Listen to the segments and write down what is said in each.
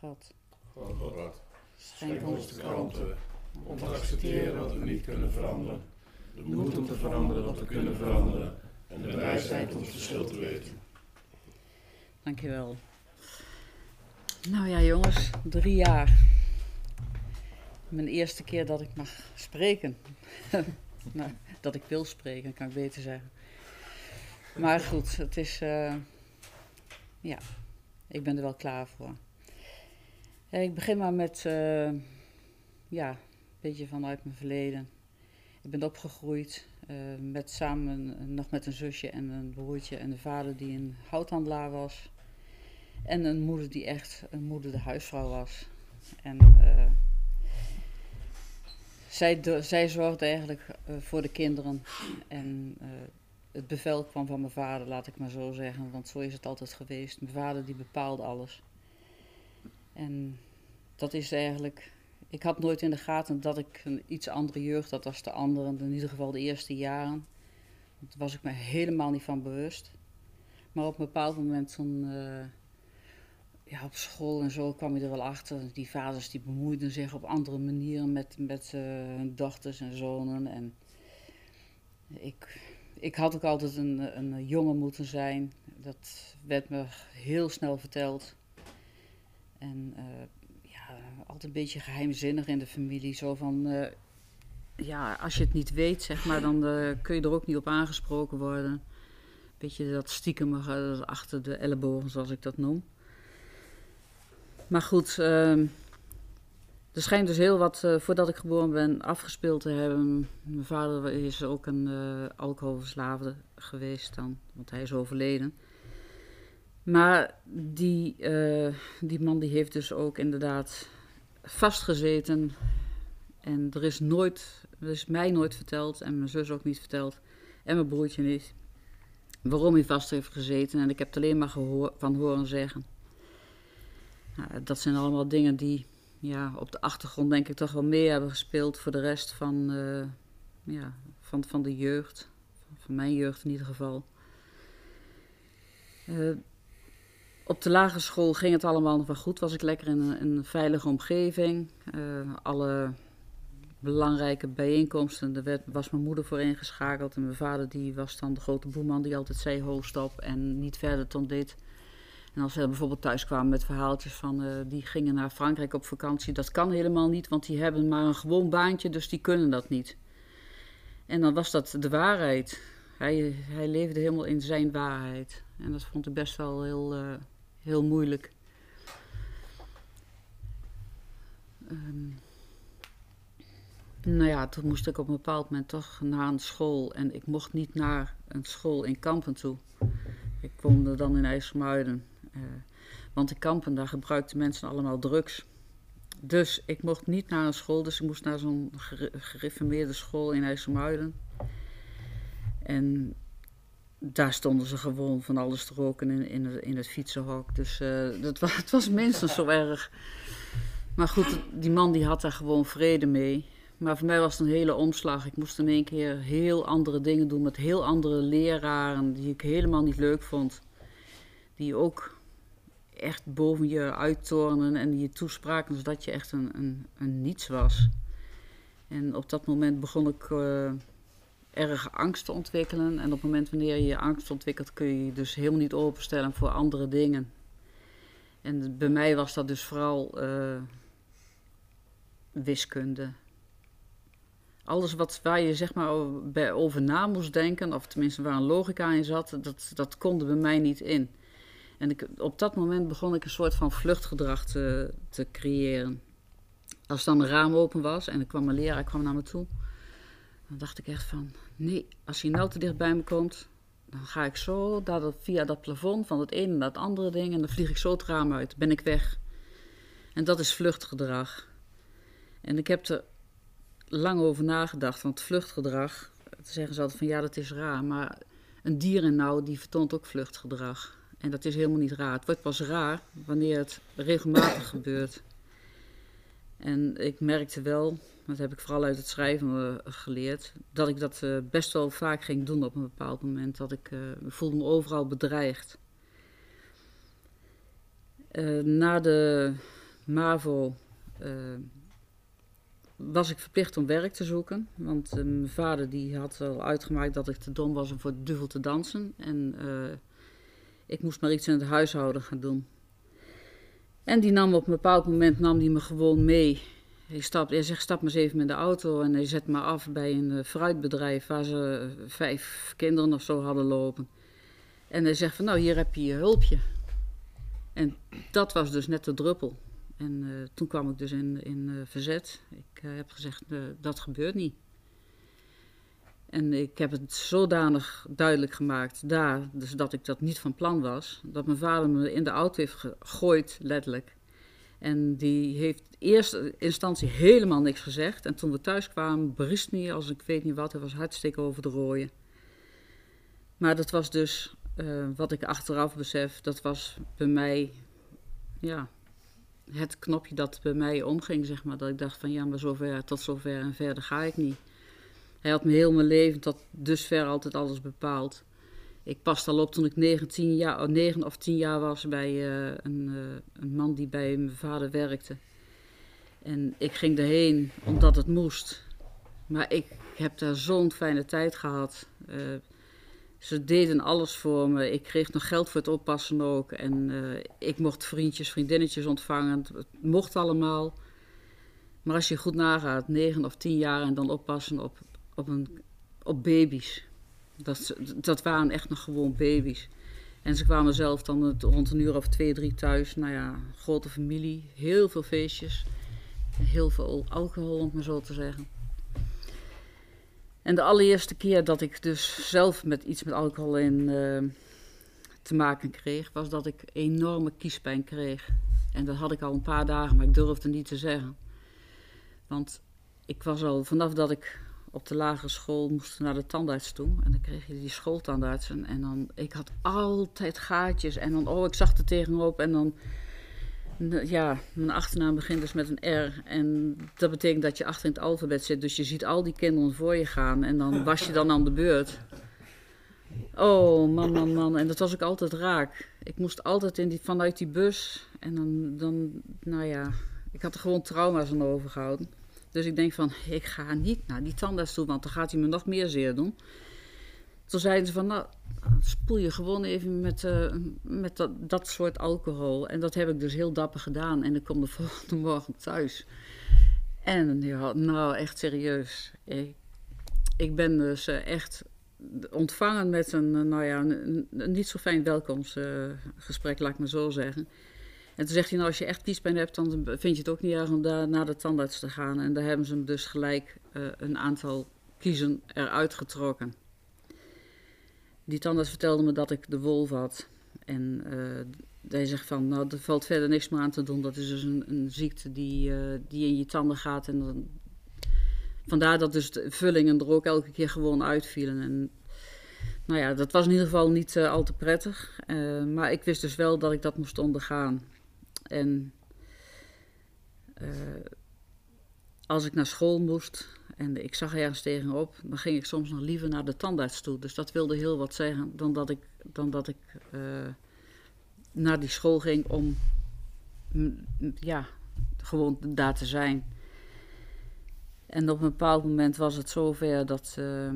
God, God, schenk ons de kalmte om te accepteren wat we niet kunnen veranderen. De moed om te veranderen wat we kunnen veranderen. En de wijsheid om het verschil te weten. Dankjewel. Nou ja, jongens, drie jaar. Mijn eerste keer dat ik mag spreken. nou, dat ik wil spreken, kan ik beter zeggen. Maar goed, het is. eh, ja, ik ben er wel klaar voor. Eh, ik begin maar met. eh, ja, een beetje vanuit mijn verleden. Ik ben opgegroeid eh, met samen nog met een zusje en een broertje en een vader die een houthandelaar was. En een moeder die echt een moeder de huisvrouw was. En zij, zij zorgde eigenlijk voor de kinderen. En het bevel kwam van mijn vader, laat ik maar zo zeggen. Want zo is het altijd geweest. Mijn vader die bepaalde alles. En dat is eigenlijk... Ik had nooit in de gaten dat ik een iets andere jeugd had als de anderen. In ieder geval de eerste jaren. Daar was ik me helemaal niet van bewust. Maar op een bepaald moment toen, eh, ja, op school en zo kwam je er wel achter. Die vaders die bemoeiden zich op andere manieren met, met eh, hun dochters en zonen. En ik, ik had ook altijd een, een jongen moeten zijn. Dat werd me heel snel verteld. En eh, ja, altijd een beetje geheimzinnig in de familie. Zo van, eh, ja, als je het niet weet, zeg maar, dan eh, kun je er ook niet op aangesproken worden. Beetje dat stiekem achter de ellebogen, zoals ik dat noem. Maar goed, ehm, er schijnt dus heel wat, voordat ik geboren ben, afgespeeld te hebben. Mijn vader is ook een eh alcoholverslaafde geweest dan, want hij is overleden. Maar die, eh, die man die heeft dus ook inderdaad vastgezeten. En er is nooit, er is mij nooit verteld en mijn zus ook niet verteld. En mijn broertje niet. Waarom hij vast heeft gezeten. En ik heb het alleen maar gehoor, van horen zeggen. Nou, dat zijn allemaal dingen die ja, op de achtergrond denk ik toch wel mee hebben gespeeld voor de rest van, eh, ja, van, van de jeugd. Van mijn jeugd in ieder geval. Eh, op de lagere school ging het allemaal nog wel goed. Was ik lekker in een, een veilige omgeving. Eh, alle belangrijke bijeenkomsten, daar werd, was mijn moeder voor ingeschakeld. En mijn vader die was dan de grote boeman die altijd zei hoogst op en niet verder dan dit. En als we bijvoorbeeld thuis kwamen met verhaaltjes van eh, die gingen naar Frankrijk op vakantie, dat kan helemaal niet, want die hebben maar een gewoon baantje, dus die kunnen dat niet. En dan was dat de waarheid. Hij, hij leefde helemaal in zijn waarheid. En dat vond ik best wel heel, eh, heel moeilijk. Ehm, nou ja, toen moest ik op een bepaald moment toch naar een school. En ik mocht niet naar een school in Kampen toe. Ik woonde dan in IJsselmuiden. eh, want in Kampen, daar gebruikten mensen allemaal drugs. Dus ik mocht niet naar een school. Dus ik moest naar zo'n gere- gereformeerde school in IJsselmuiden. En daar stonden ze gewoon van alles te roken in, in, het, in het fietsenhok. Dus eh, dat was, het was minstens zo erg. Maar goed, die man die had daar gewoon vrede mee. Maar voor mij was het een hele omslag. Ik moest in één keer heel andere dingen doen met heel andere leraren die ik helemaal niet leuk vond. Die ook echt boven je uittornen en die je toespraken zodat je echt een, een, een niets was. En op dat moment begon ik eh, erg angst te ontwikkelen. En op het moment wanneer je angst ontwikkelt kun je je dus helemaal niet openstellen voor andere dingen. En bij mij was dat dus vooral eh, wiskunde. Alles wat, waar je zeg maar bij over na moest denken, of tenminste waar een logica in zat, dat, dat kon bij mij niet in. En ik, op dat moment begon ik een soort van vluchtgedrag te, te creëren. Als dan een raam open was en er kwam een leraar kwam naar me toe, dan dacht ik echt van, nee, als hij nou te dicht bij me komt, dan ga ik zo dat- via dat plafond van het ene naar het andere ding en dan vlieg ik zo het raam uit, ben ik weg. En dat is vluchtgedrag. En ik heb er lang over nagedacht, want vluchtgedrag, zeggen ze altijd van ja, dat is raar, maar een dier nou, die vertoont ook vluchtgedrag. En dat is helemaal niet raar. Het wordt pas raar wanneer het regelmatig gebeurt. En ik merkte wel, dat heb ik vooral uit het schrijven eh, geleerd, dat ik dat eh, best wel vaak ging doen op een bepaald moment. Dat ik eh, voelde me overal bedreigd. Na de, MAVO was ik verplicht om werk te zoeken. Want mijn vader die had al uitgemaakt dat ik te dom was om voor de duvel te dansen. En ik moest maar iets in het huishouden gaan doen. En die nam op een bepaald moment nam die me gewoon mee. Hij, hij zegt, stap maar eens even in de auto en hij zet me af bij een uh, fruitbedrijf waar ze vijf kinderen of zo hadden lopen. En hij zegt van, nou hier heb je je hulpje. En dat was dus net de druppel. En uh, toen kwam ik dus in, in verzet. Ik heb gezegd, dat gebeurt niet. En ik heb het zodanig duidelijk gemaakt daar, dus dat ik dat niet van plan was, dat mijn vader me in de auto heeft gegooid, letterlijk. En die heeft in eerste instantie helemaal niks gezegd. En toen we thuis kwamen, beriest me als ik weet niet wat, hij was hartstikke over de rooien. Maar dat was dus, wat ik achteraf besef, dat was bij mij, ja, het knopje dat bij mij omging, zeg maar. Dat ik dacht van ja, maar zover, tot zover en verder ga ik niet. Hij had me heel mijn leven tot dusver altijd alles bepaald. Ik paste al op toen ik 9, jaar, 9 of 10 jaar was bij uh, een, uh, een, man die bij mijn vader werkte. En ik ging erheen omdat het moest. Maar ik heb daar zo'n fijne tijd gehad. Uh, ze deden alles voor me. Ik kreeg nog geld voor het oppassen ook. En ik mocht vriendjes, vriendinnetjes ontvangen. Het mocht allemaal. Maar als je goed nagaat, negen of tien jaar en dan oppassen op, op, een, op baby's. Dat, dat waren echt nog gewoon baby's. En ze kwamen zelf dan rond een uur of twee, drie thuis. Nou ja, grote familie, heel veel feestjes. Heel veel alcohol, om het maar zo te zeggen. En de allereerste keer dat ik dus zelf met iets met alcohol in uh, te maken kreeg, was dat ik enorme kiespijn kreeg. En dat had ik al een paar dagen, maar ik durfde niet te zeggen. Want ik was al vanaf dat ik op de lagere school moest naar de tandarts toe. En dan kreeg je die schooltandartsen. En dan, ik had altijd gaatjes. En dan, oh, ik zag er tegenop. En dan ja, mijn achternaam begint dus met een R. En dat betekent dat je achter in het alfabet zit. Dus je ziet al die kinderen voor je gaan. En dan was je dan aan de beurt. Oh, man, man, man. En dat was ik altijd raak. Ik moest altijd in vanuit die bus. En dan, dan, nou ja, ik had er gewoon trauma's aan overgehouden. Dus ik denk van, ik ga niet naar die tandarts toe, want dan gaat hij me nog meer zeer doen. Toen zeiden ze van, nou, spoel je gewoon even met, uh, met dat, dat soort alcohol. En dat heb ik dus heel dapper gedaan. En ik kom de volgende morgen thuis. En ja, nou, echt serieus. Ik, ik ben dus uh, echt ontvangen met een, uh, nou ja, een, niet zo fijn welkomstgesprek, laat ik maar zo zeggen. En toen zegt hij, nou, als je echt kiespijn hebt, dan vind je het ook niet erg om daar naar de tandarts te gaan. En daar hebben ze hem dus gelijk een aantal kiezen eruit getrokken. Die tandarts vertelde me dat ik de wolf had. En uh, hij zegt van, nou, er valt verder niks meer aan te doen. Dat is dus een, een ziekte die, uh, die in je tanden gaat. En dan, vandaar dat dus de vullingen er ook elke keer gewoon uitvielen. En nou ja, dat was in ieder geval niet al te prettig. maar ik wist dus wel dat ik dat moest ondergaan. En als ik naar school moest, en ik zag ergens tegenop, dan ging ik soms nog liever naar de tandarts toe. Dus dat wilde heel wat zeggen dan dat ik, dan dat ik uh, naar die school ging om ja, gewoon daar te zijn. En op een bepaald moment was het zover dat uh,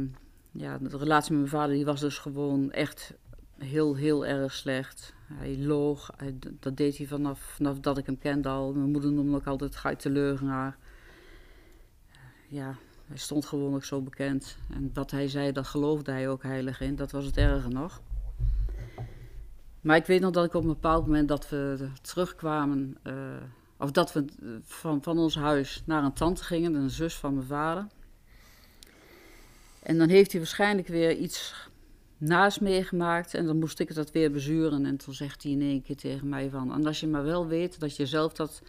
ja, de relatie met mijn vader die was dus gewoon echt heel, heel erg slecht. Hij loog, dat deed hij vanaf, vanaf dat ik hem kende al. Mijn moeder noemde hem ook altijd Guy de leugenaar. Ja, hij stond gewoon ook zo bekend. En wat hij zei, dat geloofde hij ook heilig in. Dat was het erger nog. Maar ik weet nog dat ik op een bepaald moment dat we terugkwamen, uh, of dat we van, van ons huis naar een tante gingen, een zus van mijn vader. En dan heeft hij waarschijnlijk weer iets naast meegemaakt en dan moest ik dat weer bezuren. En toen zegt hij in één keer tegen mij van, en als je maar wel weet dat je zelf dat,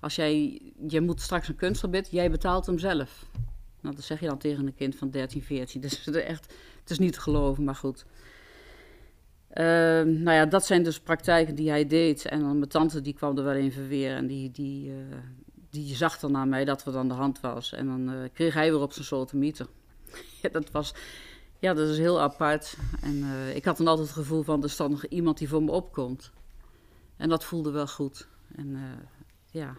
als jij, je moet straks een kunstgebied, jij betaalt hem zelf. Nou, dat zeg je dan tegen een kind van 13, 14. Dus het is, echt, het is niet te geloven, maar goed. Uh, nou ja, dat zijn dus praktijken die hij deed. En dan mijn tante die kwam er wel in verweer. En die, die, uh, die zag dan naar mij dat wat aan de hand was. En dan uh, kreeg hij weer op zijn sotomieter. ja, dat was... Ja, dat is heel apart. En eh, ik had dan altijd het gevoel van... er staat nog iemand die voor me opkomt. En dat voelde wel goed. En ja.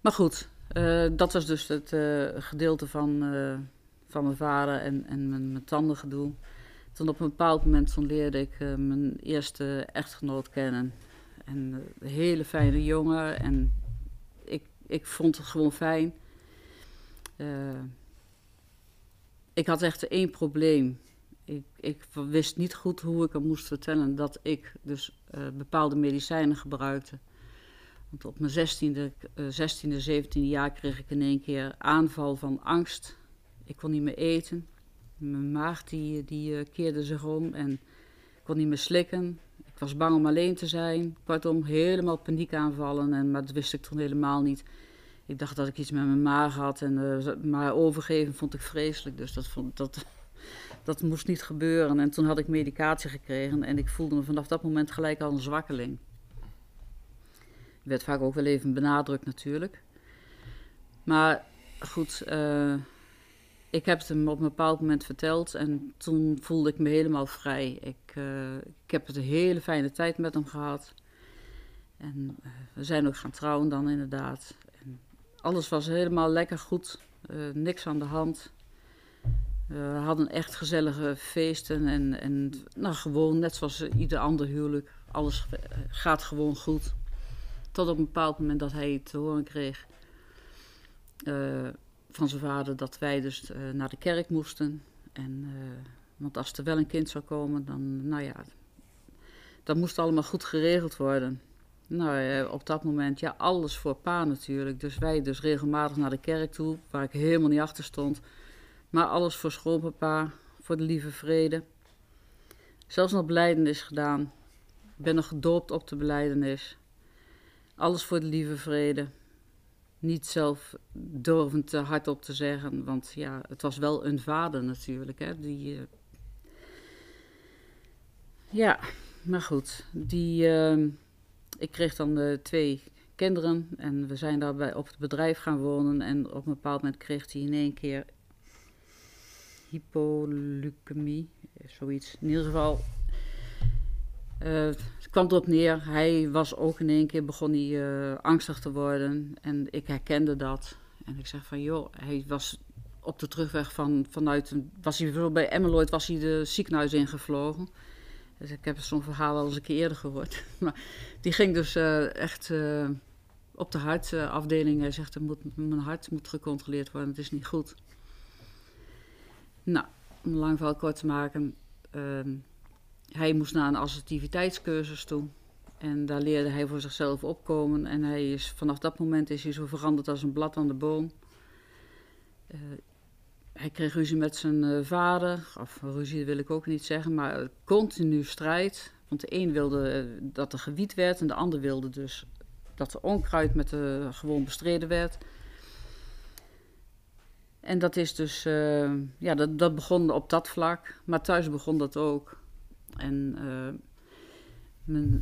Maar goed, uh, dat was dus het gedeelte van, van mijn vader en, en mijn, mijn tandengedoe. Toen op een bepaald moment leerde ik mijn eerste echtgenoot kennen. En een hele fijne jongen. En ik, ik vond het gewoon fijn. Ik had echt één probleem. Ik, ik, wist niet goed hoe ik hem moest vertellen dat ik dus bepaalde medicijnen gebruikte. Want op mijn 16e, 16e, 17e jaar kreeg ik in één keer aanval van angst. Ik kon niet meer eten. Mijn maag die, die uh, keerde zich om en ik kon niet meer slikken. Ik was bang om alleen te zijn. Kortom, helemaal paniekaanvallen. En, maar dat wist ik toen helemaal niet. Ik dacht dat ik iets met mijn maag had. En, uh, maar overgeven vond ik vreselijk. Dus dat, vond, dat, dat moest niet gebeuren. En toen had ik medicatie gekregen. En ik voelde me vanaf dat moment gelijk al een zwakkeling werd vaak ook wel even benadrukt natuurlijk. Maar goed, uh, ik heb het hem op een bepaald moment verteld en toen voelde ik me helemaal vrij. Ik, uh, ik heb het een hele fijne tijd met hem gehad. En we zijn ook gaan trouwen dan inderdaad. Alles was helemaal lekker goed, niks aan de hand. we hadden echt gezellige feesten en, en nou, gewoon net zoals ieder ander huwelijk. Alles gaat gewoon goed. Tot op een bepaald moment dat hij te horen kreeg uh, van zijn vader dat wij dus naar de kerk moesten. En, want als er wel een kind zou komen, dan, nou ja, dat moest allemaal goed geregeld worden. Nou, op dat moment, ja, alles voor pa natuurlijk. Dus wij dus regelmatig naar de kerk toe, waar ik helemaal niet achter stond. Maar alles voor schoonpapa, voor de lieve vrede. Zelfs nog beleidenis gedaan. Ik ben nog gedoopt op de beleidenis. Alles voor de lieve vrede. Niet zelf durvend te hardop te zeggen, want ja, het was wel een vader natuurlijk. Hè, die, uh... Ja, maar goed. Die, uh... ik kreeg dan uh, twee kinderen en we zijn daarbij op het bedrijf gaan wonen. En op een bepaald moment kreeg hij in één keer hypolukemie, zoiets. In ieder geval uh, het kwam erop neer, hij was ook in één keer begon hij angstig te worden en ik herkende dat. En ik zeg van joh, hij was op de terugweg van, vanuit, was hij bij Emmeloord, was hij de ziekenhuis ingevlogen. Dus ik heb zo'n verhaal al eens een keer eerder gehoord. maar die ging dus uh, echt uh, op de hartafdeling. Hij zegt, er moet, mijn hart moet gecontroleerd worden, het is niet goed. Nou, om lang verhaal kort te maken... Ehm, hij moest naar een assertiviteitscursus toe. En daar leerde hij voor zichzelf opkomen. En hij is, vanaf dat moment is hij zo veranderd als een blad aan de boom. Hij kreeg ruzie met zijn uh, vader. Of ruzie wil ik ook niet zeggen, maar continu strijd. Want de een wilde uh, dat er gewiet werd en de ander wilde dus dat er onkruid met de gewoon bestreden werd. En dat is dus, ja, dat, dat begon op dat vlak. Maar thuis begon dat ook. En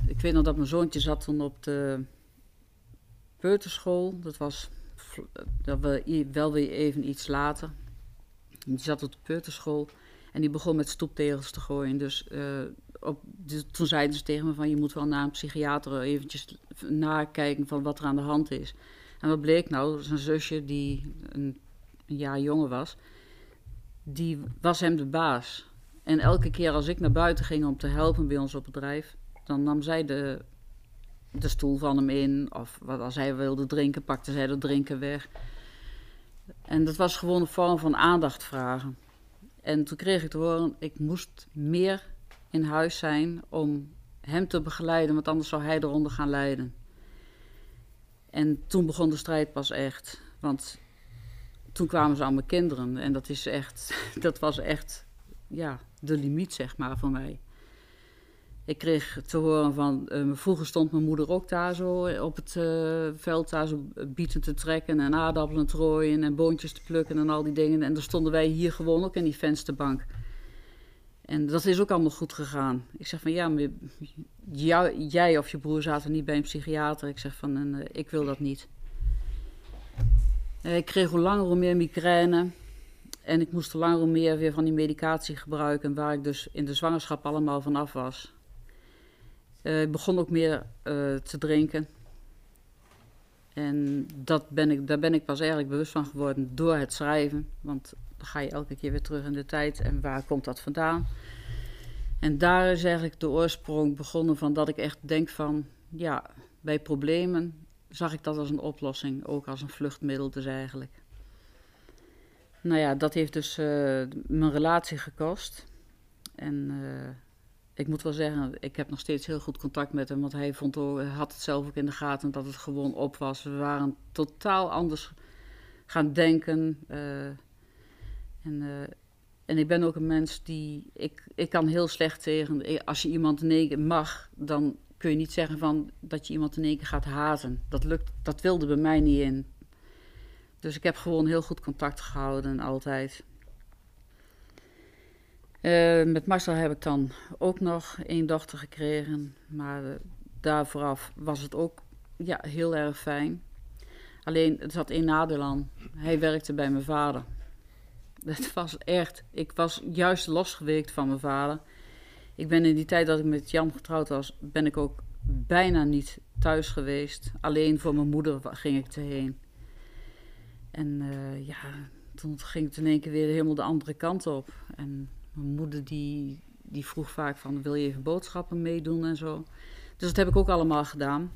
ik weet nog dat mijn zoontje zat toen op de peuterschool. Dat was dat we, wel weer even iets later. Die zat op de peuterschool en die begon met stoeptegels te gooien. Dus uh, op, toen zeiden ze tegen me van je moet wel naar een psychiater eventjes nakijken van wat er aan de hand is. En wat bleek nou? Zijn zusje die een, jaar jonger was, die was hem de baas. En elke keer als ik naar buiten ging om te helpen bij ons op bedrijf, dan nam zij de, de stoel van hem in. Of wat, als hij wilde drinken, pakte zij dat drinken weg. En dat was gewoon een vorm van aandacht vragen. En toen kreeg ik te horen, ik moest meer in huis zijn om hem te begeleiden, want anders zou hij eronder gaan lijden. En toen begon de strijd pas echt. Want toen kwamen ze mijn kinderen. En dat is echt, dat was echt, ja, de limiet, zeg maar, voor mij. Ik kreeg te horen van, uh, vroeger stond mijn moeder ook daar zo op het uh, veld, daar zo bieten te trekken en aardappelen te rooien en boontjes te plukken en al die dingen. En dan stonden wij hier gewoon ook in die vensterbank. En dat is ook allemaal goed gegaan. Ik zeg van ja, maar jij of je broer zaten niet bij een psychiater. Ik zeg van, ik wil dat niet. ik kreeg hoe langer hoe meer migraine. En ik moest langer meer weer van die medicatie gebruiken, waar ik dus in de zwangerschap allemaal van af was. Uh, ik begon ook meer uh, te drinken. En dat ben ik, daar ben ik pas eigenlijk bewust van geworden door het schrijven. Want dan ga je elke keer weer terug in de tijd en waar komt dat vandaan? En daar is eigenlijk de oorsprong begonnen van dat ik echt denk van, ja, bij problemen zag ik dat als een oplossing, ook als een vluchtmiddel dus eigenlijk. Nou ja, dat heeft dus uh, mijn relatie gekost. En ik moet wel zeggen, ik heb nog steeds heel goed contact met hem, want hij vond had het zelf ook in de gaten dat het gewoon op was. We waren totaal anders gaan denken. Uh, en en ik ben ook een mens die. Ik, ik kan heel slecht tegen. Als je iemand in één keer mag, dan kun je niet zeggen van dat je iemand in één keer gaat haten. Dat, lukt, dat wilde bij mij niet in. Dus ik heb gewoon heel goed contact gehouden, altijd. Uh, met Marcel heb ik dan ook nog één dochter gekregen. Maar uh, daar vooraf was het ook ja, heel erg fijn. Alleen, er zat één nadeel aan. Hij werkte bij mijn vader. Het was echt. Ik was juist losgeweekt van mijn vader. Ik ben in die tijd dat ik met Jan getrouwd was, ben ik ook bijna niet thuis geweest. Alleen voor mijn moeder ging ik erheen. En uh, ja, toen ging het in één keer weer helemaal de andere kant op. En mijn moeder die, die vroeg vaak van, wil je even boodschappen meedoen en zo. Dus dat heb ik ook allemaal gedaan.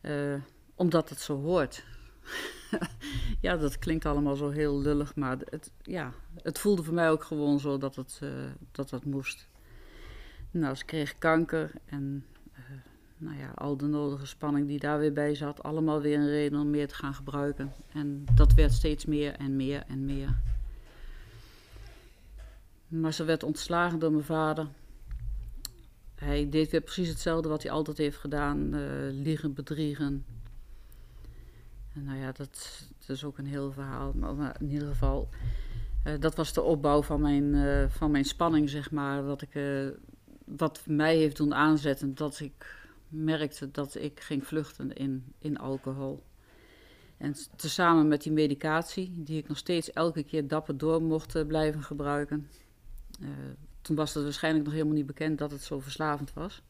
Uh, omdat het zo hoort. ja, dat klinkt allemaal zo heel lullig, maar het, ja, het voelde voor mij ook gewoon zo dat het, uh, dat, dat moest. Nou, ze kreeg kanker en uh, nou ja, al de nodige spanning die daar weer bij zat, allemaal weer een reden om meer te gaan gebruiken. En dat werd steeds meer en meer en meer. Maar ze werd ontslagen door mijn vader. Hij deed weer precies hetzelfde wat hij altijd heeft gedaan: uh, liegen, bedriegen, nou ja, dat, dat, is ook een heel verhaal. Maar in ieder geval, uh, dat was de opbouw van mijn, uh, van mijn spanning, zeg maar. Wat, ik, wat mij heeft doen aanzetten dat ik merkte dat ik ging vluchten in, in alcohol. En tezamen met die medicatie, die ik nog steeds elke keer dapper door mocht blijven gebruiken. Toen was het waarschijnlijk nog helemaal niet bekend dat het zo verslavend was.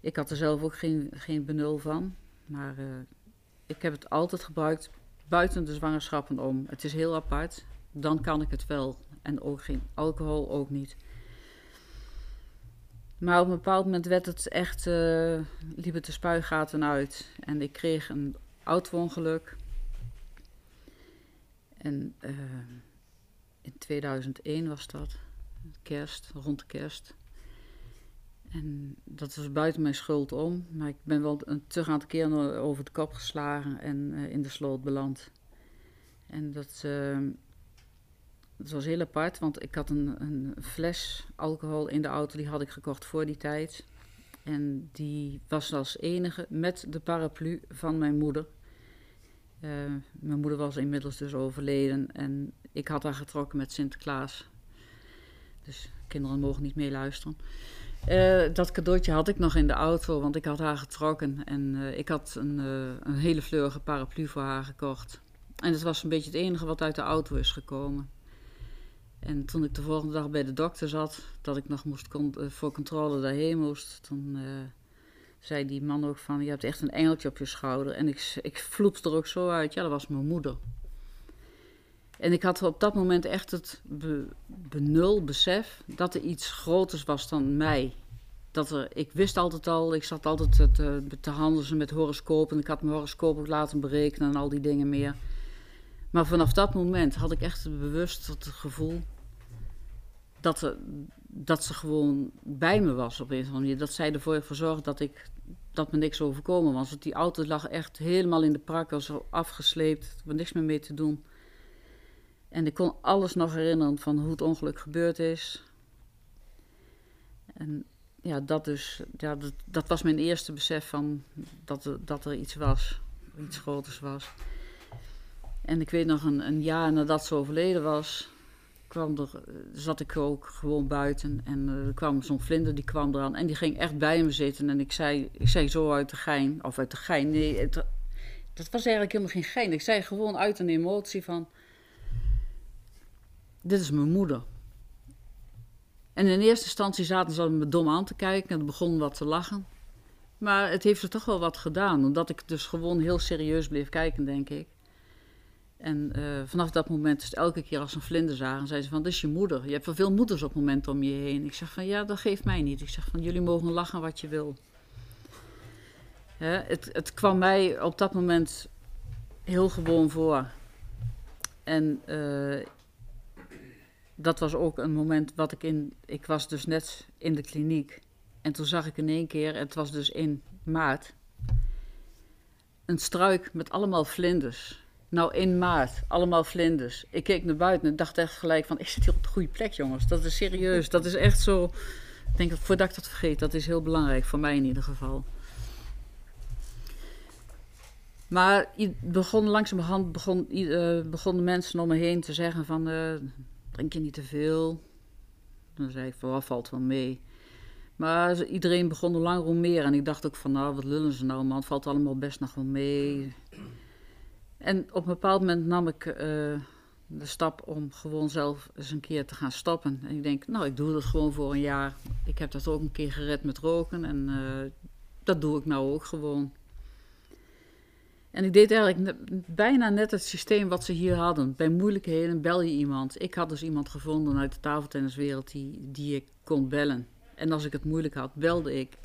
Ik had er zelf ook geen, geen benul van. Maar ik heb het altijd gebruikt buiten de zwangerschappen om. Het is heel apart. Dan kan ik het wel. En ook geen alcohol, ook niet. Maar op een bepaald moment werd het echt, uh, liep het de spuigaten uit. En ik kreeg een auto-ongeluk. En in 2001 was dat, kerst, rond de kerst. En dat was buiten mijn schuld om. Maar ik ben wel een te aantal keer over de kop geslagen en uh, in de sloot beland. En dat, uh, dat, was heel apart, want ik had een, een, fles alcohol in de auto. Die had ik gekocht voor die tijd. En die was als enige met de paraplu van mijn moeder. Uh, mijn moeder was inmiddels dus overleden. En ik had haar getrokken met Sinterklaas. Dus kinderen mogen niet meeluisteren. Uh, dat cadeautje had ik nog in de auto, want ik had haar getrokken. En uh, ik had een, uh, een hele fleurige paraplu voor haar gekocht. En het was een beetje het enige wat uit de auto is gekomen. En toen ik de volgende dag bij de dokter zat, dat ik nog moest voor controle daarheen moest, toen zei die man ook van, je hebt echt een engeltje op je schouder. En ik, ik er ook zo uit, ja, dat was mijn moeder. En ik had op dat moment echt het be, benul besef dat er iets groters was dan mij. Dat er, ik wist altijd al, ik zat altijd te, te handelen met horoscopen. Ik had mijn horoscoop ook laten berekenen en al die dingen meer. Maar vanaf dat moment had ik echt bewust het gevoel dat, er, dat ze gewoon bij me was op een of andere manier. Dat zij ervoor zorgde dat, ik, dat me niks overkomen was. Want die auto lag echt helemaal in de prak, was afgesleept, er was niks meer mee te doen. En ik kon alles nog herinneren van hoe het ongeluk gebeurd is. En ja, dat dus, ja, dat, dat was mijn eerste besef van dat er, dat er iets was, iets groters was. En ik weet nog een, een jaar nadat ze overleden was, kwam er, zat ik ook gewoon buiten en uh, er kwam zo'n vlinder, die kwam eraan en die ging echt bij me zitten. En ik zei, ik zei zo uit de gein, of uit de gein, nee, het, dat was eigenlijk helemaal geen gein. Ik zei gewoon uit een emotie van, dit is mijn moeder. En in eerste instantie zaten ze me dom aan te kijken en begonnen wat te lachen. Maar het heeft er toch wel wat gedaan. Omdat ik dus gewoon heel serieus bleef kijken, denk ik. En uh, vanaf dat moment het elke keer als een vlinder zagen, zei ze van, dat is je moeder. Je hebt wel veel moeders op het moment om je heen. Ik zeg van, ja, dat geeft mij niet. Ik zeg van, jullie mogen lachen wat je wil. Hè, het, het kwam mij op dat moment heel gewoon voor. En uh, dat was ook een moment wat ik in. Ik was dus net in de kliniek. En toen zag ik in één keer, het was dus in maart, een struik met allemaal vlinders. Nou, in maart, allemaal vlinders. Ik keek naar buiten en dacht echt gelijk van, ik zit hier op de goede plek, jongens. Dat is serieus, dat is echt zo... Ik denk, voordat ik dat vergeet, dat is heel belangrijk, voor mij in ieder geval. Maar begon, langzamerhand begon, uh, begonnen mensen om me heen te zeggen van... Uh, drink je niet te veel? Dan zei ik van, valt wel mee. Maar iedereen begon hoe langer hoe meer. En ik dacht ook van, nou, wat lullen ze nou, man. Het valt allemaal best nog wel mee. En op een bepaald moment nam ik uh, de stap om gewoon zelf eens een keer te gaan stoppen. En ik denk, nou, ik doe dat gewoon voor een jaar. Ik heb dat ook een keer gered met roken en uh, dat doe ik nou ook gewoon. En ik deed eigenlijk bijna net het systeem wat ze hier hadden. Bij moeilijkheden bel je iemand. Ik had dus iemand gevonden uit de tafeltenniswereld die, die ik kon bellen. En als ik het moeilijk had, belde ik.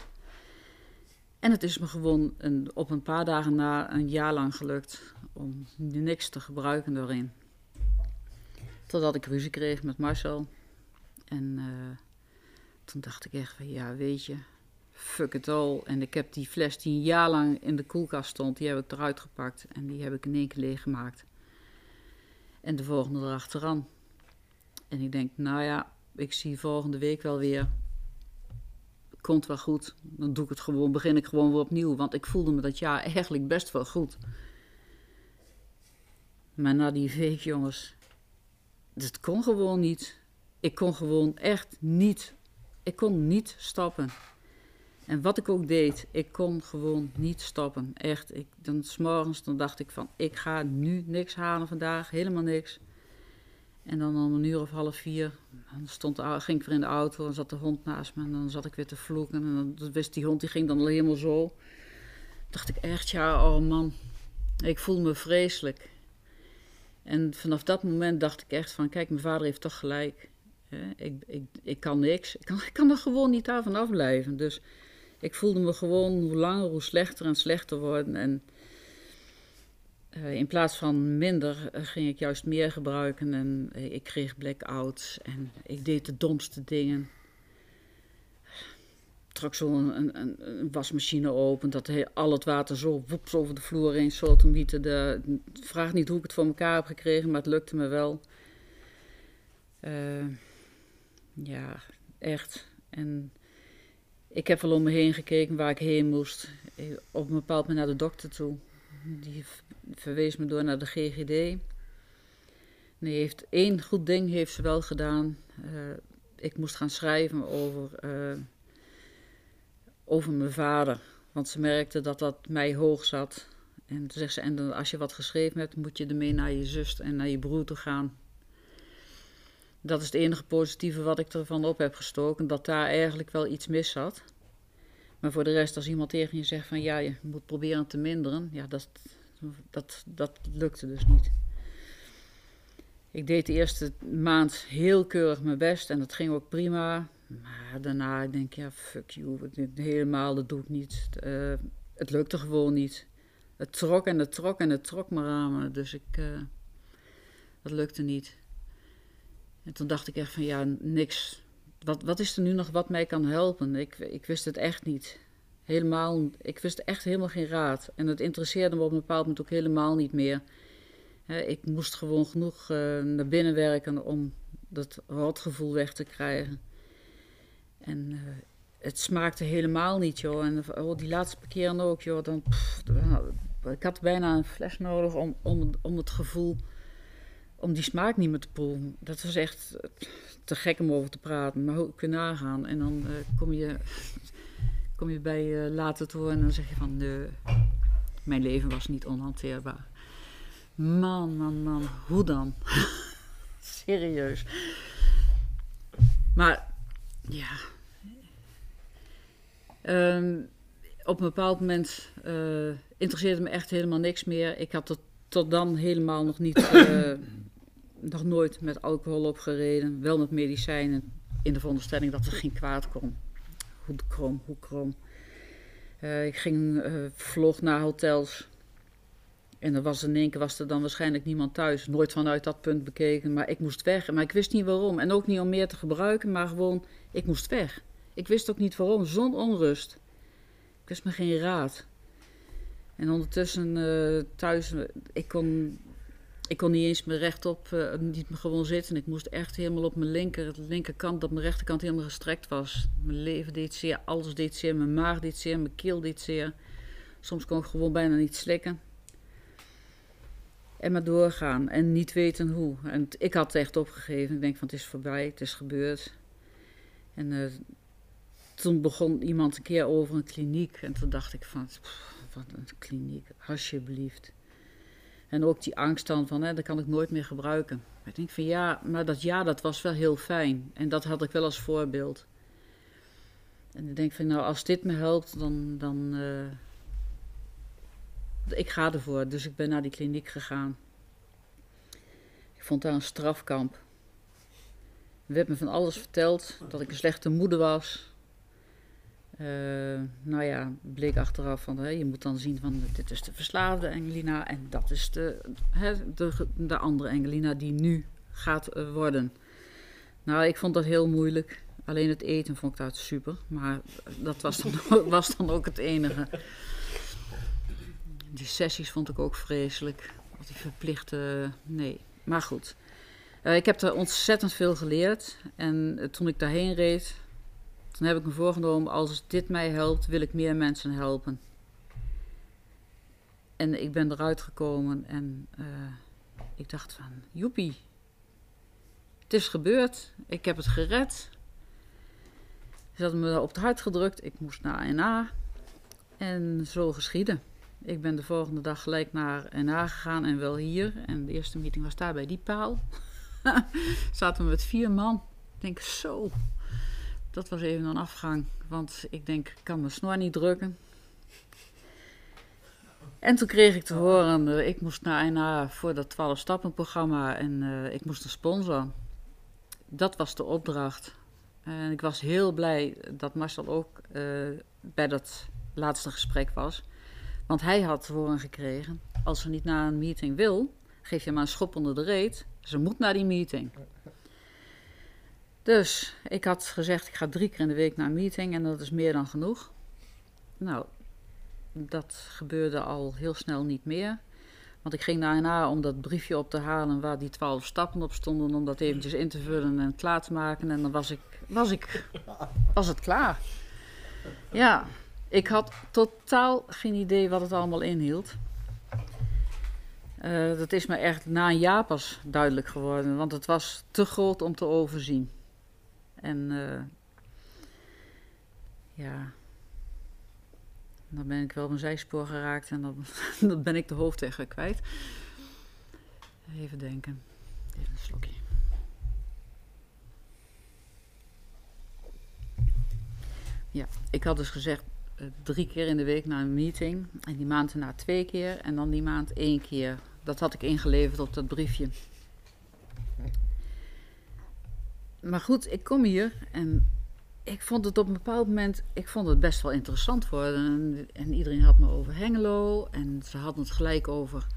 En het is me gewoon een, op een paar dagen na een jaar lang gelukt om niks te gebruiken daarin. Totdat ik ruzie kreeg met Marcel. En uh, toen dacht ik echt van ja, weet je, fuck it all. En ik heb die fles die een jaar lang in de koelkast stond, die heb ik eruit gepakt. En die heb ik in één keer leeggemaakt. En de volgende erachteraan. En ik denk, nou ja, ik zie volgende week wel weer. Komt wel goed. Dan doe ik het gewoon, begin ik gewoon weer opnieuw. Want ik voelde me dat jaar eigenlijk best wel goed. Maar na die week, jongens, dat kon gewoon niet. Ik kon gewoon echt niet. Ik kon niet stappen. En wat ik ook deed, ik kon gewoon niet stoppen. Echt, ik, dan s'morgens dan dacht ik van, ik ga nu niks halen vandaag, helemaal niks. En dan om een uur of half vier, dan stond, ging ik weer in de auto en zat de hond naast me. En dan zat ik weer te vloeken en dan wist die hond, die ging dan helemaal zo. Dacht ik echt, ja, oh man, ik voel me vreselijk. En vanaf dat moment dacht ik echt van, kijk, mijn vader heeft toch gelijk. Ik, ik, ik kan niks, ik kan, ik kan er gewoon niet aan vanaf blijven. Dus ik voelde me gewoon hoe langer, hoe slechter en slechter worden. En uh, in plaats van minder uh, ging ik juist meer gebruiken. En uh, ik kreeg blackouts en ik deed de domste dingen. Trok zo een, een, een, wasmachine open, dat al het water zo woeps over de vloer heen sotomieten. De, vraag niet hoe ik het voor elkaar heb gekregen, maar het lukte me wel. ja, echt. En ik heb wel om me heen gekeken waar ik heen moest. Op een bepaald moment naar de dokter toe. Die verwees me door naar de GGD. Die heeft één goed ding heeft ze wel gedaan. Uh, ik moest gaan schrijven over, uh, over mijn vader. Want ze merkte dat dat mij hoog zat. En toen zegt ze, en als je wat geschreven hebt, moet je ermee naar je zus en naar je broer toe gaan. Dat is het enige positieve wat ik ervan op heb gestoken, dat daar eigenlijk wel iets mis zat. Maar voor de rest, als iemand tegen je zegt van ja, je moet proberen te minderen, ja, dat, dat, dat lukte dus niet. Ik deed de eerste maand heel keurig mijn best en dat ging ook prima. Maar daarna denk ik, ja, fuck you, helemaal, dat doe ik niet. Uh, het lukte gewoon niet. Het trok en het trok en het trok me ramen, dus ik, uh, dat lukte niet. En toen dacht ik echt van ja, niks. Wat, wat is er nu nog wat mij kan helpen? Ik, ik wist het echt niet. Helemaal, ik wist echt helemaal geen raad. En het interesseerde me op een bepaald moment ook helemaal niet meer. ik moest gewoon genoeg uh, naar binnen werken om dat rotgevoel weg te krijgen. En uh, het smaakte helemaal niet, joh. En oh, die laatste keer ook, joh. Dan, ik had bijna een fles nodig om, om, om het gevoel om die smaak niet meer te proeven. Dat was echt te gek om over te praten. Maar hoe kun nagaan? En dan uh, kom, je, kom je bij uh, later toe en dan zeg je van... Nee, mijn leven was niet onhanteerbaar. Man, man, man. Hoe dan? Serieus. Maar, ja... Um, op een bepaald moment uh, interesseerde me echt helemaal niks meer. Ik had tot, tot dan helemaal nog niet, nog nooit met alcohol opgereden. Wel met medicijnen, in de veronderstelling dat er geen kwaad kon. Hoe krom, hoe krom. Uh, ik ging, vlog naar hotels. En er was in één keer was er dan waarschijnlijk niemand thuis. Nooit vanuit dat punt bekeken, maar ik moest weg. Maar ik wist niet waarom. En ook niet om meer te gebruiken, maar gewoon, ik moest weg. Ik wist ook niet waarom, zo'n onrust. Ik wist me geen raad. En ondertussen uh, thuis, ik kon, ik kon niet eens meer rechtop, uh, niet gewoon zitten. Ik moest echt helemaal op mijn linker, de linkerkant, dat mijn rechterkant helemaal gestrekt was. Mijn leven deed zeer, alles deed zeer, mijn maag deed zeer, mijn keel deed zeer. Soms kon ik gewoon bijna niet slikken. En maar doorgaan en niet weten hoe. En ik had het echt opgegeven. Ik denk van het is voorbij, het is gebeurd. En uh, toen begon iemand een keer over een kliniek. En toen dacht ik van, wat een kliniek, alsjeblieft. En ook die angst dan van, hè, dat kan ik nooit meer gebruiken. Ik denk van ja, maar dat ja, dat was wel heel fijn. En dat had ik wel als voorbeeld. En ik denk van, nou, als dit me helpt, dan, dan, uh, ik ga ervoor. Dus ik ben naar die kliniek gegaan. Ik vond daar een strafkamp. Er werd me van alles verteld. Dat ik een slechte moeder was. Uh, nou ja, bleek achteraf van, hè, je moet dan zien van, dit is de verslaafde Engelina en dat is de, hè, de, de andere Engelina die nu gaat uh, worden. Nou, ik vond dat heel moeilijk. Alleen het eten vond ik dat super, maar dat was dan, was dan ook het enige. Die sessies vond ik ook vreselijk. Die verplichte. Nee. Maar goed. Uh, ik heb er ontzettend veel geleerd. En toen ik daarheen reed, toen heb ik me voorgenomen: als dit mij helpt, wil ik meer mensen helpen. En ik ben eruit gekomen en uh, ik dacht van, joepie. Het is gebeurd. Ik heb het gered. Ze hadden me op het hart gedrukt. Ik moest naar NA. En zo geschieden. Ik ben de volgende dag gelijk naar NA gegaan en wel hier. En de eerste meeting was daar bij die paal. Zaten we met vier man. Ik denk, zo. Dat was even een afgang. Want ik denk, ik kan mijn snor niet drukken. En toen kreeg ik te horen, uh, ik moest naar NA voor dat 12-stappen-programma en uh, ik moest een sponsor. Dat was de opdracht. En ik was heel blij dat Marcel ook uh, bij dat laatste gesprek was. Want hij had te horen gekregen: als ze niet naar een meeting wil, geef je maar een schop onder de reet. Ze moet naar die meeting. Dus ik had gezegd: ik ga drie keer in de week naar een meeting en dat is meer dan genoeg. Nou, dat gebeurde al heel snel niet meer. Want ik ging daarna om dat briefje op te halen waar die twaalf stappen op stonden, om dat eventjes in te vullen en klaar te maken. En dan was ik, was ik, was het klaar. Ja, ik had totaal geen idee wat het allemaal inhield. Uh, dat is me echt na een jaar pas duidelijk geworden, want het was te groot om te overzien. En uh, ja, dan ben ik wel op een zijspoor geraakt en dan, dan ben ik de hoofdweg kwijt. Even denken. Even een slokje. Ja, ik had dus gezegd uh, drie keer in de week naar een meeting. En die maand daarna twee keer. En dan die maand één keer. Dat had ik ingeleverd op dat briefje. Maar goed, ik kom hier en ik vond het op een bepaald moment, ik vond het best wel interessant worden. En, en iedereen had me over Hengelo en ze hadden het gelijk over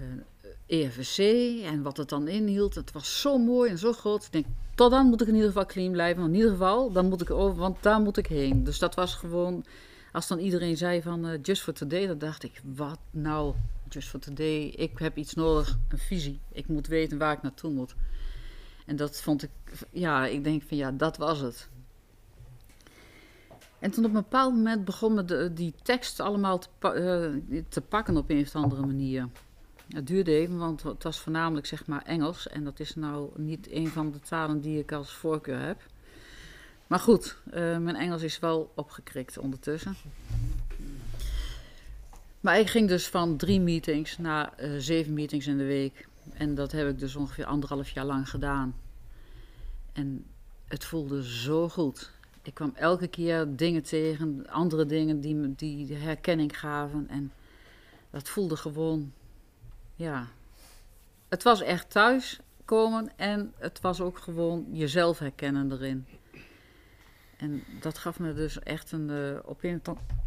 uh, EFC en wat het dan inhield. Het was zo mooi en zo groot. Ik denk, tot dan moet ik in ieder geval clean blijven. Want in ieder geval, dan moet ik over, want daar moet ik heen. Dus dat was gewoon, als dan iedereen zei van uh, Just for Today, dan dacht ik, wat nou, Just for Today, ik heb iets nodig, een visie. Ik moet weten waar ik naartoe moet. En dat vond ik, ja, ik denk van ja, dat was het. En toen op een bepaald moment begon die tekst allemaal te, uh, te, pakken op een of andere manier. Het duurde even, want het was voornamelijk zeg maar Engels. En dat is nou niet een van de talen die ik als voorkeur heb. Maar goed, uh, mijn Engels is wel opgekrikt ondertussen. Maar ik ging dus van drie meetings naar uh, zeven meetings in de week. En dat heb ik dus ongeveer anderhalf jaar lang gedaan. En het voelde zo goed. ik kwam elke keer dingen tegen, andere dingen die me die herkenning gaven. En dat voelde gewoon, ja. Het was echt thuiskomen en het was ook gewoon jezelf herkennen erin. En dat gaf me dus echt een, uh, op een,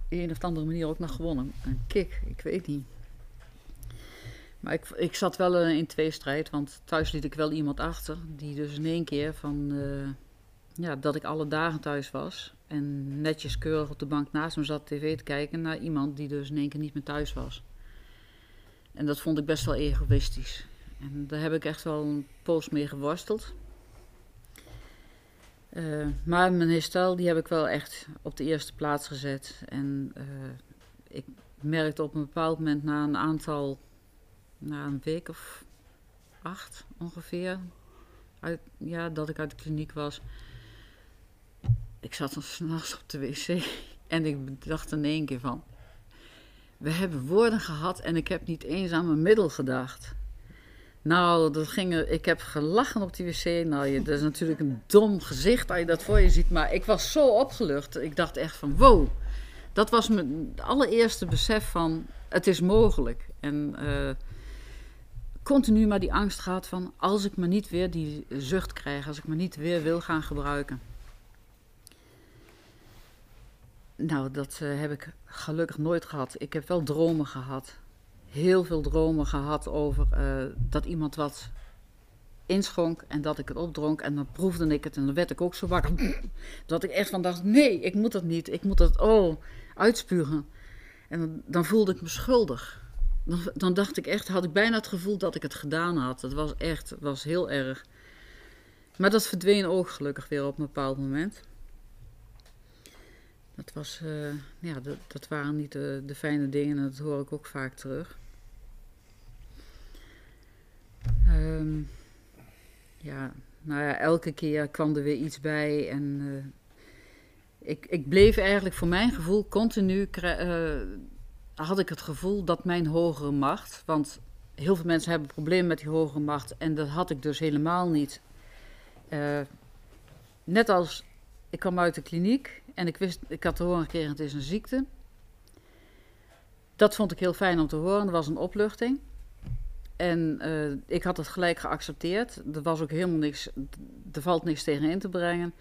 een, of andere manier ook nog gewoon een, een kick. Ik weet niet. Maar ik, zat wel uh, in tweestrijd, want thuis liet ik wel iemand achter. Die dus in één keer van, uh, ja, dat ik alle dagen thuis was. En netjes keurig op de bank naast me zat tv te kijken naar iemand die dus in één keer niet meer thuis was. En dat vond ik best wel egoïstisch. En daar heb ik echt wel een poos mee geworsteld. Uh, maar mijn herstel, die heb ik wel echt op de eerste plaats gezet. En ik merkte op een bepaald moment na een aantal, na een week of acht ongeveer, ja, dat ik uit de kliniek was. Ik zat dan s'nachts op de wc en ik dacht in één keer van, we hebben woorden gehad en ik heb niet eens aan mijn middel gedacht. Nou, dat ging, ik heb gelachen op die wc. Nou, je, dat is natuurlijk een dom gezicht als je dat voor je ziet. Maar ik was zo opgelucht. Ik dacht echt van, wow. Dat was mijn allereerste besef van, het is mogelijk. En uh, continu maar die angst gehad van, als ik me niet weer die zucht krijg. Als ik me niet weer wil gaan gebruiken. Nou, dat uh, heb ik gelukkig nooit gehad. Ik heb wel dromen gehad heel veel dromen gehad over uh, dat iemand wat inschonk en dat ik het opdronk. En dan proefde ik het en dan werd ik ook zo wakker. Dat ik echt van dacht, nee, ik moet dat niet. Ik moet dat, oh, uitspugen. En dan, dan voelde ik me schuldig. Dan, dan, dacht ik echt, had ik bijna het gevoel dat ik het gedaan had. Dat was echt, was heel erg. Maar dat verdween ook gelukkig weer op een bepaald moment. Dat, was, uh, ja, dat, dat, waren niet de, de, fijne dingen en dat hoor ik ook vaak terug. Um, ja, nou ja, elke keer kwam er weer iets bij en uh, ik, ik bleef eigenlijk voor mijn gevoel continu, uh, had ik het gevoel dat mijn hogere macht, want heel veel mensen hebben problemen met die hogere macht en dat had ik dus helemaal niet. net als ik kwam uit de kliniek en ik wist, ik had te horen gekregen, het is een ziekte. Dat vond ik heel fijn om te horen, dat was een opluchting. En uh, ik had het gelijk geaccepteerd. Er was ook helemaal niks, er valt niks tegen in te brengen.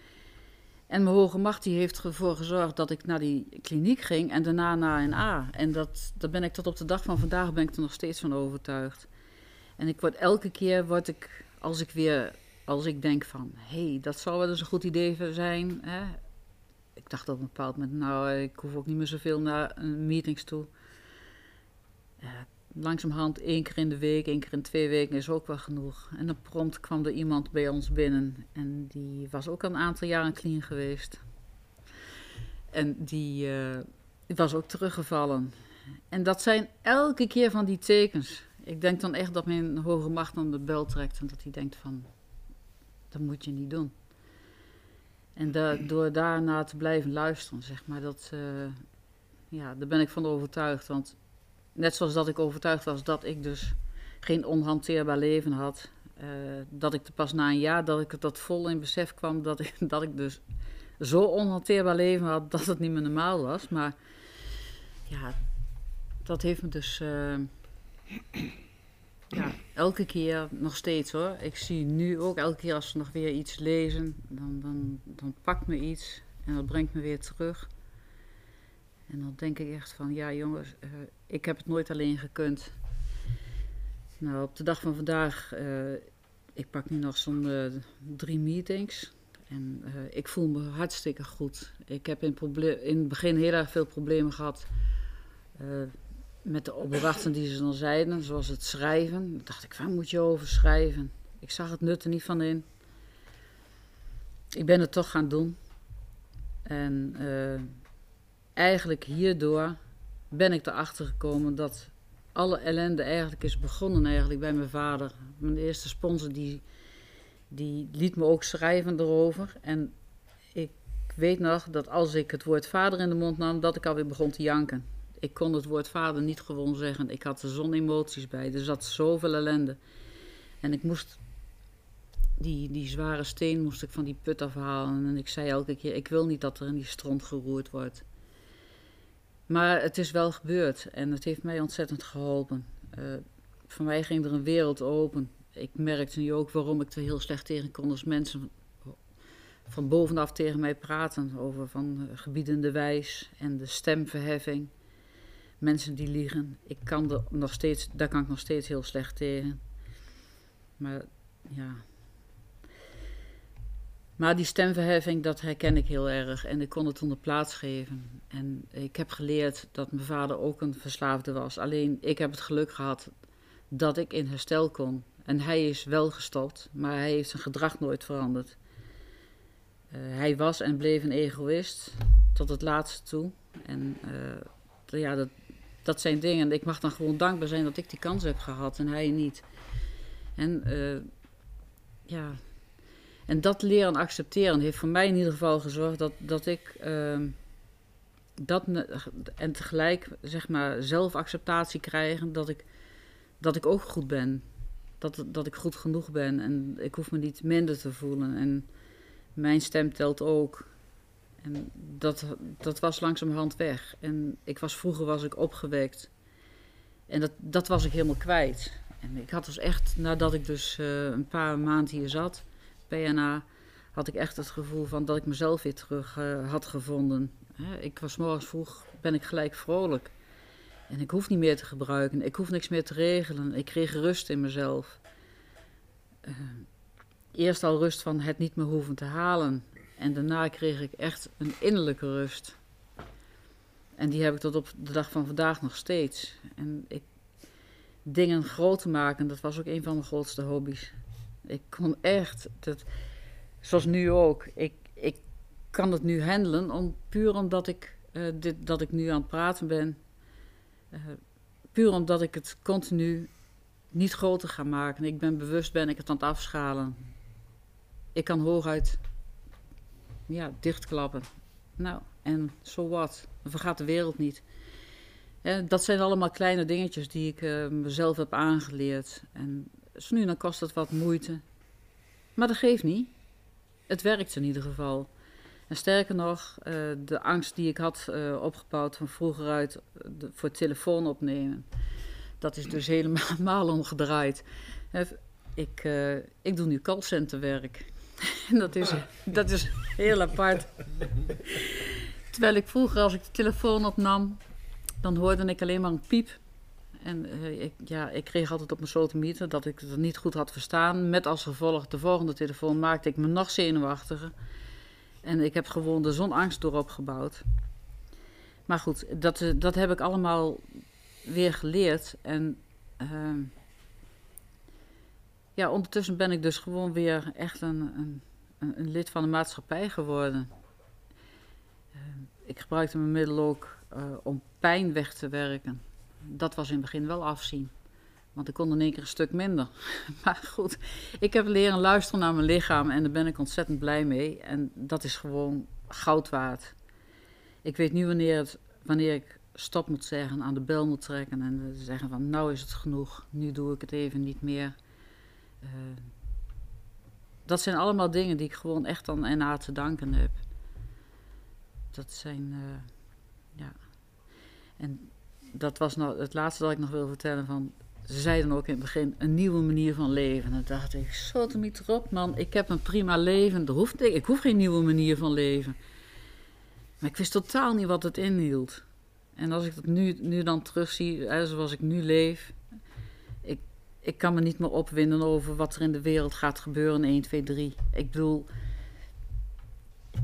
En mijn hoge macht die heeft ervoor gezorgd dat ik naar die kliniek ging en daarna naar een A. En dat, daar ben ik tot op de dag van vandaag ben ik er nog steeds van overtuigd. En ik word elke keer word ik, als ik weer, als ik denk van, hé, hey, dat zou wel eens een goed idee zijn. Hè? Ik dacht op een bepaald moment, nou, ik hoef ook niet meer zoveel naar meetings toe. Uh, langzamerhand één keer in de week, één keer in twee weken is ook wel genoeg. En dan prompt kwam er iemand bij ons binnen en die was ook al een aantal jaren clean geweest. En die, die was ook teruggevallen. En dat zijn elke keer van die tekens. Ik denk dan echt dat mijn hoge macht aan de bel trekt en dat hij denkt van, dat moet je niet doen. En door daarna te blijven luisteren, zeg maar, dat, uh, ja, daar ben ik van overtuigd. Want net zoals dat ik overtuigd was dat ik dus geen onhanteerbaar leven had. Uh, dat ik pas na een jaar dat ik het dat vol in besef kwam dat ik, dat ik dus zo onhanteerbaar leven had dat het niet meer normaal was. Maar ja, dat heeft me dus uh, ja, elke keer nog steeds hoor. Ik zie nu ook elke keer als we nog weer iets lezen, dan, dan, dan pakt me iets en dat brengt me weer terug. En dan denk ik echt van, ja jongens, uh, ik heb het nooit alleen gekund. Nou, op de dag van vandaag, uh, ik pak nu nog zo'n uh, drie meetings. En ik voel me hartstikke goed. Ik heb in, in het begin heel erg veel problemen gehad met de opdrachten die ze dan zeiden, zoals het schrijven. Dan dacht ik, waar moet je over schrijven? Ik zag het nut er niet van in. Ik ben het toch gaan doen. En eigenlijk hierdoor ben ik erachter gekomen dat alle ellende eigenlijk is begonnen eigenlijk bij mijn vader. Mijn eerste sponsor die, die liet me ook schrijven erover. En ik weet nog dat als ik het woord vader in de mond nam, dat ik alweer begon te janken. Ik kon het woord vader niet gewoon zeggen. Ik had er zo'n emoties bij. Er zat zoveel ellende. En ik moest die, die zware steen moest ik van die put afhalen. En ik zei elke keer, ik wil niet dat er in die stront geroerd wordt. Maar het is wel gebeurd en het heeft mij ontzettend geholpen. Uh, voor mij ging er een wereld open. Ik merkte nu ook waarom ik er heel slecht tegen kon als mensen van bovenaf tegen mij praten over van gebiedende wijs en de stemverheffing. Mensen die liegen. Ik kan er nog steeds, daar kan ik nog steeds heel slecht tegen. Maar ja. Maar die stemverheffing, dat herken ik heel erg. En ik kon het onder plaats geven. En ik heb geleerd dat mijn vader ook een verslaafde was. Alleen ik heb het geluk gehad dat ik in herstel kon. En hij is wel gestopt, maar hij heeft zijn gedrag nooit veranderd. Uh, hij was en bleef een egoïst tot het laatste toe. En uh, ja, dat, dat zijn dingen. Ik mag dan gewoon dankbaar zijn dat ik die kans heb gehad en hij niet. En uh, ja. En dat leren accepteren heeft voor mij in ieder geval gezorgd dat, dat ik. Uh, dat en tegelijk zeg maar zelfacceptatie krijgen dat ik, dat ik ook goed ben. Dat, dat ik goed genoeg ben en ik hoef me niet minder te voelen. En mijn stem telt ook. En dat, dat was langzamerhand weg. En ik was, vroeger was ik opgewekt. En dat, dat was ik helemaal kwijt. En ik had dus echt, nadat ik dus uh, een paar maanden hier zat, PNA, had ik echt het gevoel van dat ik mezelf weer terug uh, had gevonden. Ik was morgens vroeg, ben ik gelijk vrolijk. En ik hoef niet meer te gebruiken, ik hoef niks meer te regelen. Ik kreeg rust in mezelf. Uh, eerst al rust van het niet meer hoeven te halen. En daarna kreeg ik echt een innerlijke rust. En die heb ik tot op de dag van vandaag nog steeds. En ik, dingen groot te maken, dat was ook een van mijn grootste hobby's. Ik kon echt, dat, zoals nu ook, ik, ik kan het nu handelen, om, puur omdat ik, uh, dit, dat ik nu aan het praten ben. Uh, puur omdat ik het continu niet groter ga maken. Ik ben bewust, ben ik het aan het afschalen. Ik kan hooguit ja, dichtklappen. Nou, en zo wat. Dan vergaat de wereld niet. En dat zijn allemaal kleine dingetjes die ik mezelf heb aangeleerd. En zo nu dan kost het wat moeite. Maar dat geeft niet. Het werkt in ieder geval. En sterker nog, uh, de angst die ik had uh, opgebouwd van vroeger uit de, voor telefoon opnemen, dat is dus helemaal omgedraaid. Ik, ik doe nu callcenterwerk. dat, is, dat is heel apart. Terwijl ik vroeger, als ik de telefoon opnam, dan hoorde ik alleen maar een piep. En uh, ik, ja, ik kreeg altijd op mijn sotomieter dat ik het niet goed had verstaan. Met als gevolg, de volgende telefoon maakte ik me nog zenuwachtiger. En ik heb gewoon de zo'n angst door opgebouwd. Maar goed, dat, uh, dat heb ik allemaal weer geleerd. En uh, ja, ondertussen ben ik dus gewoon weer echt een, een, een lid van de maatschappij geworden. Uh, ik gebruikte mijn middel ook uh, om pijn weg te werken. Dat was in het begin wel afzien. Want ik kon in één keer een stuk minder. maar goed, ik heb leren luisteren naar mijn lichaam en daar ben ik ontzettend blij mee. En dat is gewoon goud waard. Ik weet nu wanneer, het, wanneer ik stop moet zeggen, aan de bel moet trekken en zeggen van nou is het genoeg, nu doe ik het even niet meer. Uh, dat zijn allemaal dingen die ik gewoon echt aan NA te danken heb. Dat zijn, uh, ja. En dat was nou het laatste dat ik nog wil vertellen van... Ze zeiden ook in het begin, een nieuwe manier van leven. En dan dacht ik, zo te niet erop man, ik heb een prima leven. Er hoeft, ik hoef geen nieuwe manier van leven. Maar ik wist totaal niet wat het inhield. En als ik dat nu, nu dan terugzie, zoals ik nu leef ik kan me niet meer opwinden over wat er in de wereld gaat gebeuren 1, 2, 3. Ik bedoel,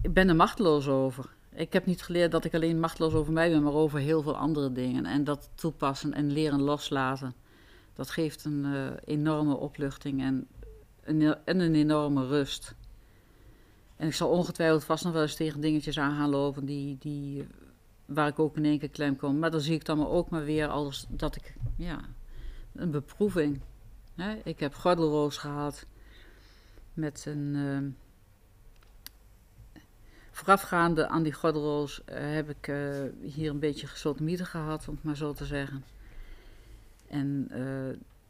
ik ben er machteloos over. Ik heb niet geleerd dat ik alleen machteloos over mij ben, maar over heel veel andere dingen. En dat toepassen en leren loslaten, dat geeft een uh, enorme opluchting en een, en een enorme rust. En ik zal ongetwijfeld vast nog wel eens tegen dingetjes aan gaan lopen die, die, waar ik ook in één keer klem kom. Maar dan zie ik dan maar ook maar weer als dat ik, ja, een beproeving. Hè? Ik heb gordelroos gehad met een. Uh, voorafgaande aan die gordelroos uh, heb ik uh, hier een beetje gesotomieten gehad, om het maar zo te zeggen. En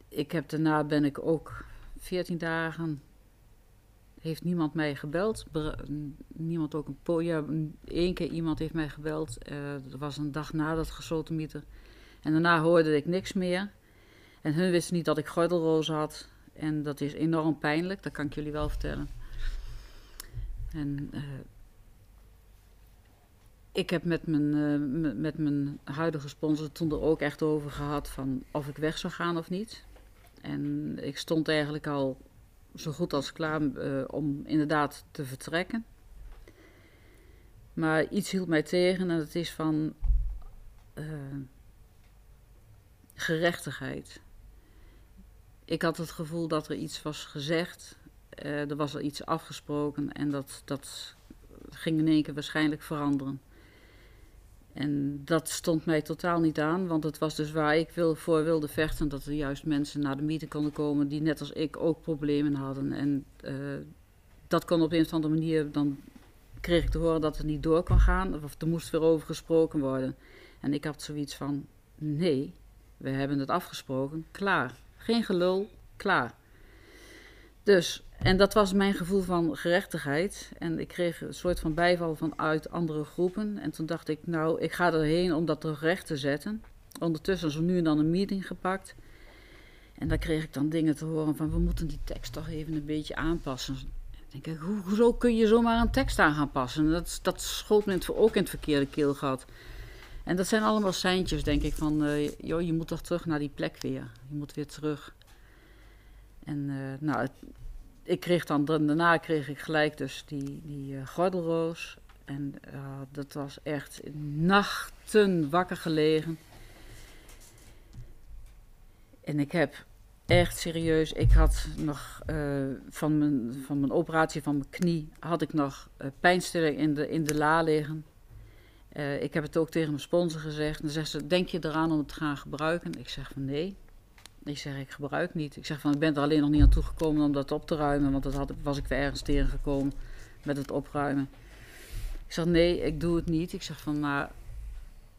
ik heb daarna ben ik ook 14 dagen heeft niemand mij gebeld. niemand ook een ja, één keer iemand heeft mij gebeld. dat was een dag na dat gesodemieter. En daarna hoorde ik niks meer. En hun wisten niet dat ik gordelrozen had. En dat is enorm pijnlijk, dat kan ik jullie wel vertellen. En ik heb met mijn, uh, met mijn huidige sponsor toen er ook echt over gehad van of ik weg zou gaan of niet. En ik stond eigenlijk al zo goed als klaar uh, om inderdaad te vertrekken. Maar iets hield mij tegen en dat is van gerechtigheid. Ik had het gevoel dat er iets was gezegd, er was er iets afgesproken en dat, dat ging in één keer waarschijnlijk veranderen. En dat stond mij totaal niet aan, want het was dus waar ik wil, voor wilde vechten, dat er juist mensen naar de meeting konden komen die net als ik ook problemen hadden. En uh, dat kon op een of andere manier, dan kreeg ik te horen dat het niet door kan gaan, of er moest weer over gesproken worden. En ik had zoiets van, nee, we hebben het afgesproken, klaar. Geen gelul, klaar. Dus, en dat was mijn gevoel van gerechtigheid. En ik kreeg een soort van bijval vanuit andere groepen. En toen dacht ik, nou, ik ga erheen om dat recht te zetten. Ondertussen zo nu en dan een meeting gepakt. En daar kreeg ik dan dingen te horen van, we moeten die tekst toch even een beetje aanpassen. Ik denk, hoezo kun je zomaar een tekst aan gaan passen? Dat, dat schoot me ook in het verkeerde keelgat. En dat zijn allemaal seintjes, denk ik, van uh, joh, je moet toch terug naar die plek weer. Je moet weer terug. En uh, nou, ik kreeg dan, daarna kreeg ik gelijk dus die, die uh, gordelroos. En dat was echt nachten wakker gelegen. En ik heb echt serieus, ik had nog van, mijn, van mijn operatie van mijn knie, had ik nog pijnstilling in de, in de la liggen. Ik heb het ook tegen mijn sponsor gezegd. En dan zegt ze, denk je eraan om het te gaan gebruiken? Ik zeg van nee. Ik zeg, ik gebruik niet. Ik zeg van, ik ben er alleen nog niet aan toegekomen om dat op te ruimen. Want dat had, was ik weer ergens tegengekomen met het opruimen. Ik zeg, nee, ik doe het niet. Ik zeg van, maar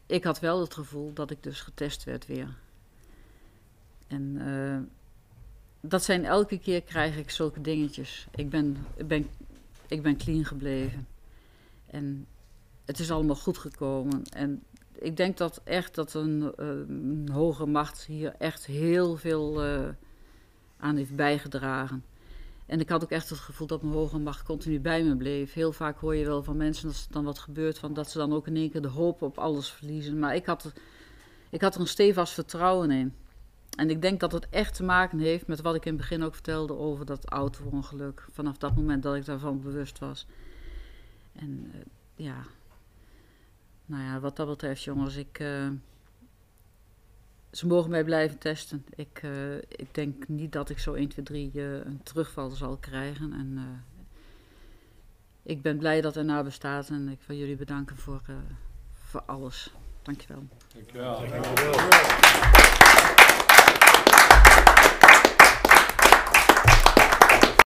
ik had wel het gevoel dat ik dus getest werd weer. En uh, dat zijn elke keer krijg ik zulke dingetjes. Ik ben, ik ben, ik ben clean gebleven. En het is allemaal goed gekomen. En ik denk dat echt dat een, uh, een hoge macht hier echt heel veel uh, aan heeft bijgedragen. En ik had ook echt het gevoel dat mijn hoge macht continu bij me bleef. Heel vaak hoor je wel van mensen als er dan wat gebeurt, van dat ze dan ook in één keer de hoop op alles verliezen. Maar ik had, ik had er een stevast vertrouwen in. En ik denk dat het echt te maken heeft met wat ik in het begin ook vertelde over dat auto-ongeluk. Vanaf dat moment dat ik daarvan bewust was. En uh, ja, nou ja, wat dat betreft, jongens, ik. Uh, ze mogen mij blijven testen. Ik, uh, ik denk niet dat ik zo 1, 2, 3 uh, een terugval zal krijgen. En uh, ik ben blij dat er nou bestaat en ik wil jullie bedanken voor, voor alles. Dankjewel. Dankjewel. Dankjewel.